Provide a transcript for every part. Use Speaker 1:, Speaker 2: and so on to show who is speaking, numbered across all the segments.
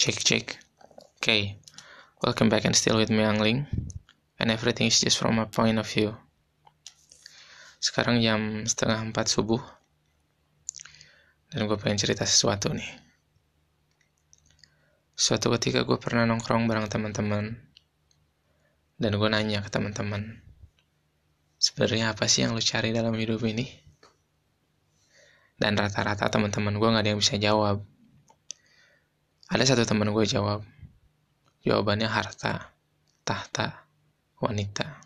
Speaker 1: Check check. Okay, welcome back and still with me Angling. And everything is just from my point of view. Sekarang jam setengah empat subuh. Dan gue pengen cerita sesuatu nih. Suatu ketika gue pernah nongkrong bareng teman-teman. Dan gue nanya ke teman-teman. Sebenarnya apa sih yang lu cari dalam hidup ini? Dan rata-rata teman-teman gue gak ada yang bisa jawab ada satu teman gue jawab. Jawabannya harta, tahta, wanita.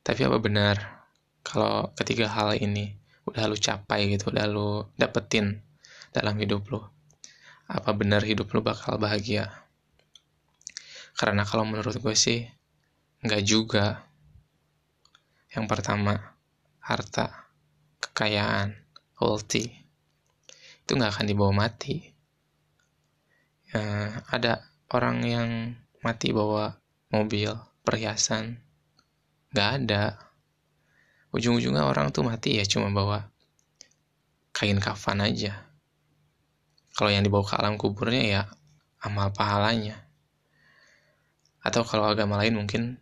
Speaker 1: Tapi apa benar kalau ketiga hal ini udah lu capai gitu, udah lu dapetin dalam hidup lu? Apa benar hidup lu bakal bahagia? Karena kalau menurut gue sih, nggak juga. Yang pertama, harta, kekayaan, wealthy, itu nggak akan dibawa mati uh, ada orang yang mati bawa mobil perhiasan. Nggak ada. Ujung-ujungnya orang tuh mati ya cuma bawa kain kafan aja. Kalau yang dibawa ke alam kuburnya ya amal pahalanya. Atau kalau agama lain mungkin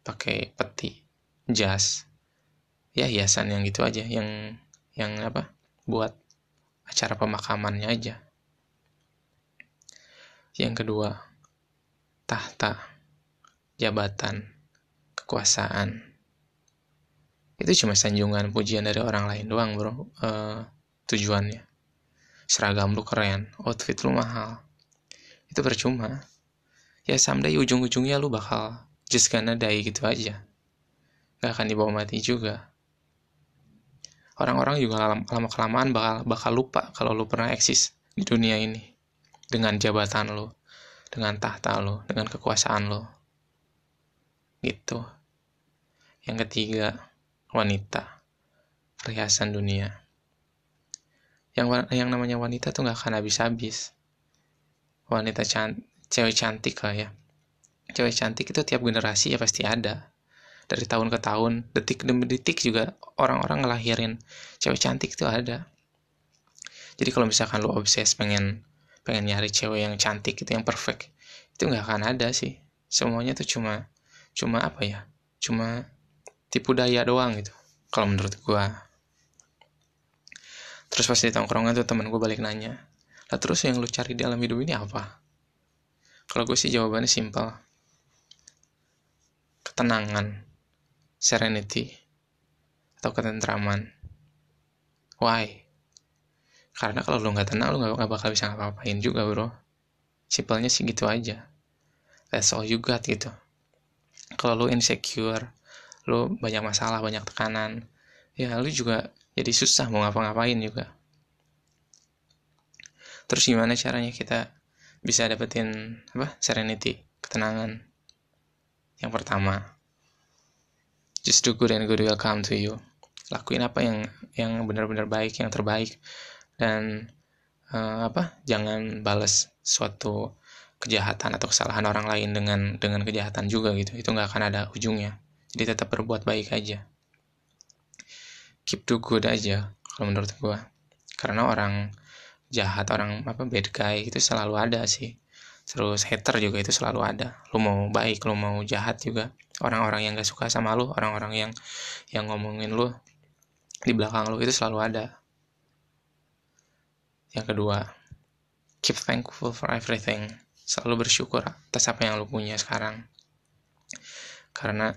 Speaker 1: pakai peti jas. Ya hiasan yang gitu aja yang yang apa buat acara pemakamannya aja yang kedua, tahta, jabatan, kekuasaan. Itu cuma sanjungan pujian dari orang lain doang, bro. Uh, tujuannya. Seragam lu keren, outfit lu mahal. Itu percuma. Ya someday ujung-ujungnya lu bakal just gonna die gitu aja. Gak akan dibawa mati juga. Orang-orang juga lama-kelamaan bakal, bakal lupa kalau lu pernah eksis di dunia ini dengan jabatan lo, dengan tahta lo, dengan kekuasaan lo. Gitu. Yang ketiga, wanita. Perhiasan dunia. Yang yang namanya wanita tuh nggak akan habis-habis. Wanita cantik, cewek cantik lah ya. Cewek cantik itu tiap generasi ya pasti ada. Dari tahun ke tahun, detik demi detik juga orang-orang ngelahirin cewek cantik itu ada. Jadi kalau misalkan lo obses pengen pengen nyari cewek yang cantik gitu yang perfect. Itu nggak akan ada sih. Semuanya tuh cuma cuma apa ya? Cuma tipu daya doang gitu kalau menurut gua. Terus pas di tongkrongan tuh temen gue balik nanya lah terus yang lu cari dalam hidup ini apa? Kalau gue sih jawabannya simpel. Ketenangan serenity atau ketentraman. Why karena kalau lu nggak tenang lu nggak bakal bisa ngapa-ngapain juga bro. Simpelnya sih gitu aja. That's all you got gitu. Kalau lu insecure lu banyak masalah banyak tekanan ya lu juga jadi susah mau ngapa-ngapain juga. Terus gimana caranya kita bisa dapetin apa serenity ketenangan? Yang pertama just do good and good will come to you. Lakuin apa yang yang benar-benar baik yang terbaik dan uh, apa jangan balas suatu kejahatan atau kesalahan orang lain dengan dengan kejahatan juga gitu. Itu nggak akan ada ujungnya. Jadi tetap berbuat baik aja. Keep do good aja kalau menurut gua. Karena orang jahat orang apa bad guy itu selalu ada sih. Terus hater juga itu selalu ada. Lu mau baik lu mau jahat juga. Orang-orang yang gak suka sama lu orang-orang yang yang ngomongin lu di belakang lu itu selalu ada yang kedua, keep thankful for everything. Selalu bersyukur atas apa yang lo punya sekarang. Karena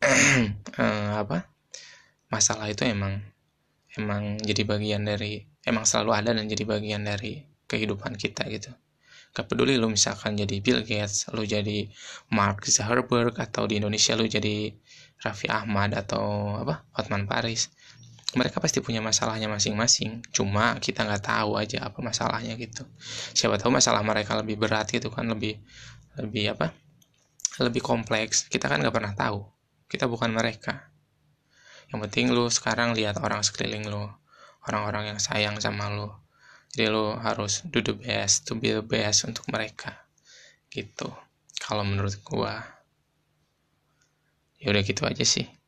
Speaker 1: eh, apa? Masalah itu emang emang jadi bagian dari emang selalu ada dan jadi bagian dari kehidupan kita gitu. Gak peduli lu misalkan jadi Bill Gates, lu jadi Mark Zuckerberg atau di Indonesia lu jadi Raffi Ahmad atau apa Hotman Paris mereka pasti punya masalahnya masing-masing cuma kita nggak tahu aja apa masalahnya gitu. Siapa tahu masalah mereka lebih berat gitu kan lebih lebih apa lebih kompleks. Kita kan nggak pernah tahu. Kita bukan mereka. Yang penting lu sekarang lihat orang sekeliling lu orang-orang yang sayang sama lu. Jadi lu harus do the best to be the best untuk mereka. Gitu. Kalau menurut gua. Ya udah gitu aja sih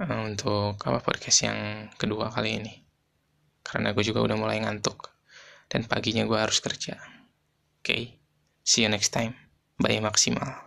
Speaker 1: untuk apa podcast yang kedua kali ini. Karena gue juga udah mulai ngantuk. Dan paginya gue harus kerja. Oke okay? see you next time. Bye maksimal